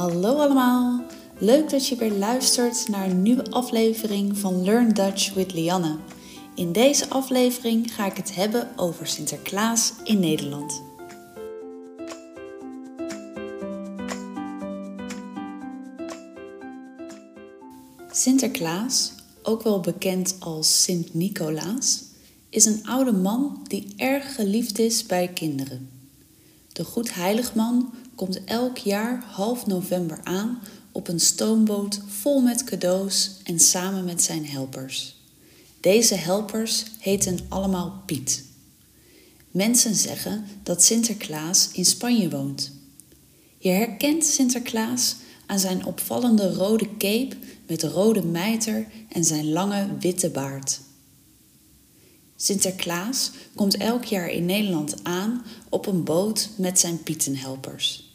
Hallo allemaal! Leuk dat je weer luistert naar een nieuwe aflevering van Learn Dutch with Lianne. In deze aflevering ga ik het hebben over Sinterklaas in Nederland. Sinterklaas, ook wel bekend als Sint Nicolaas, is een oude man die erg geliefd is bij kinderen. De Goedheiligman komt elk jaar half november aan op een stoomboot vol met cadeaus en samen met zijn helpers. Deze helpers heten allemaal Piet. Mensen zeggen dat Sinterklaas in Spanje woont. Je herkent Sinterklaas aan zijn opvallende rode cape met rode mijter en zijn lange witte baard. Sinterklaas komt elk jaar in Nederland aan op een boot met zijn pietenhelpers.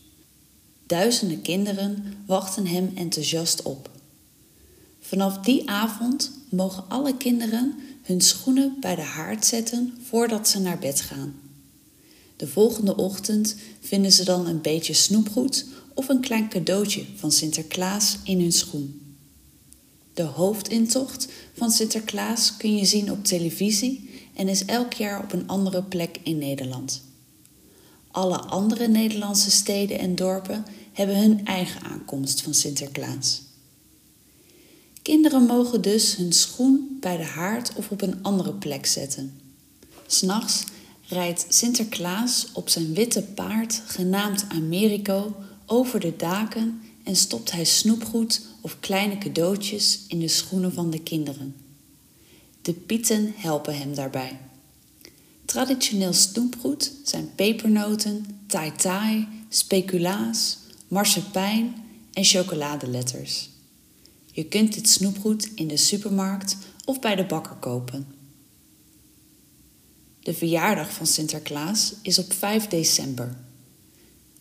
Duizenden kinderen wachten hem enthousiast op. Vanaf die avond mogen alle kinderen hun schoenen bij de haard zetten voordat ze naar bed gaan. De volgende ochtend vinden ze dan een beetje snoepgoed of een klein cadeautje van Sinterklaas in hun schoen. De hoofdintocht van Sinterklaas kun je zien op televisie en is elk jaar op een andere plek in Nederland. Alle andere Nederlandse steden en dorpen hebben hun eigen aankomst van Sinterklaas. Kinderen mogen dus hun schoen bij de haard of op een andere plek zetten. S'nachts rijdt Sinterklaas op zijn witte paard, genaamd Americo, over de daken en stopt hij snoepgoed of kleine cadeautjes in de schoenen van de kinderen. De pieten helpen hem daarbij. Traditioneel snoepgoed pepernoten, tai-tai, speculaas, marsepein en chocoladeletters. Je kunt dit snoepgoed in de supermarkt of bij de bakker kopen. De verjaardag van Sinterklaas is op 5 december.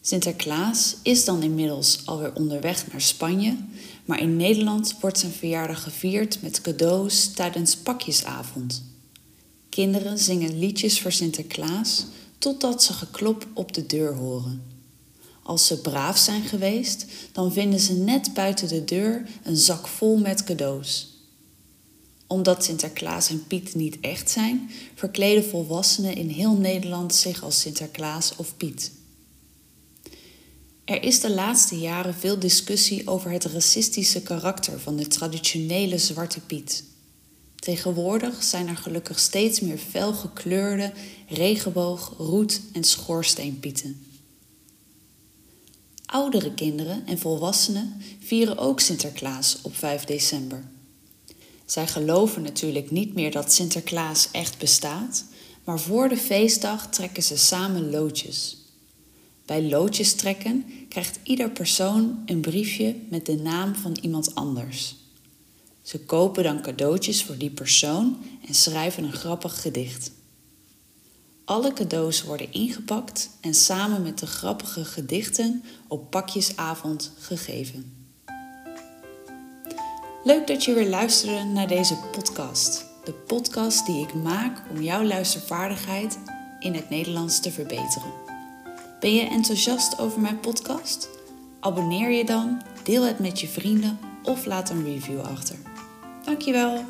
Sinterklaas is dan inmiddels alweer onderweg naar Spanje, maar in Nederland wordt zijn verjaardag gevierd met cadeaus tijdens pakjesavond. Kinderen zingen liedjes voor Sinterklaas totdat ze geklop op de deur horen. Als ze braaf zijn geweest, dan vinden ze net buiten de deur een zak vol met cadeaus. Omdat Sinterklaas en Piet niet echt zijn, verkleden volwassenen in heel Nederland zich als Sinterklaas of Piet. Er is de laatste jaren veel discussie over het racistische karakter van de traditionele Zwarte Piet. Tegenwoordig zijn er gelukkig steeds meer felgekleurde regenboog, roet en schoorsteenpieten. Oudere kinderen en volwassenen vieren ook Sinterklaas op 5 december. Zij geloven natuurlijk niet meer dat Sinterklaas echt bestaat, maar voor de feestdag trekken ze samen loodjes. Bij loodjes trekken krijgt ieder persoon een briefje met de naam van iemand anders. Ze kopen dan cadeautjes voor die persoon en schrijven een grappig gedicht. Alle cadeaus worden ingepakt en samen met de grappige gedichten op pakjesavond gegeven. Leuk dat je weer luisterde naar deze podcast. De podcast die ik maak om jouw luistervaardigheid in het Nederlands te verbeteren. Ben je enthousiast over mijn podcast? Abonneer je dan, deel het met je vrienden of laat een review achter. Dankjewel.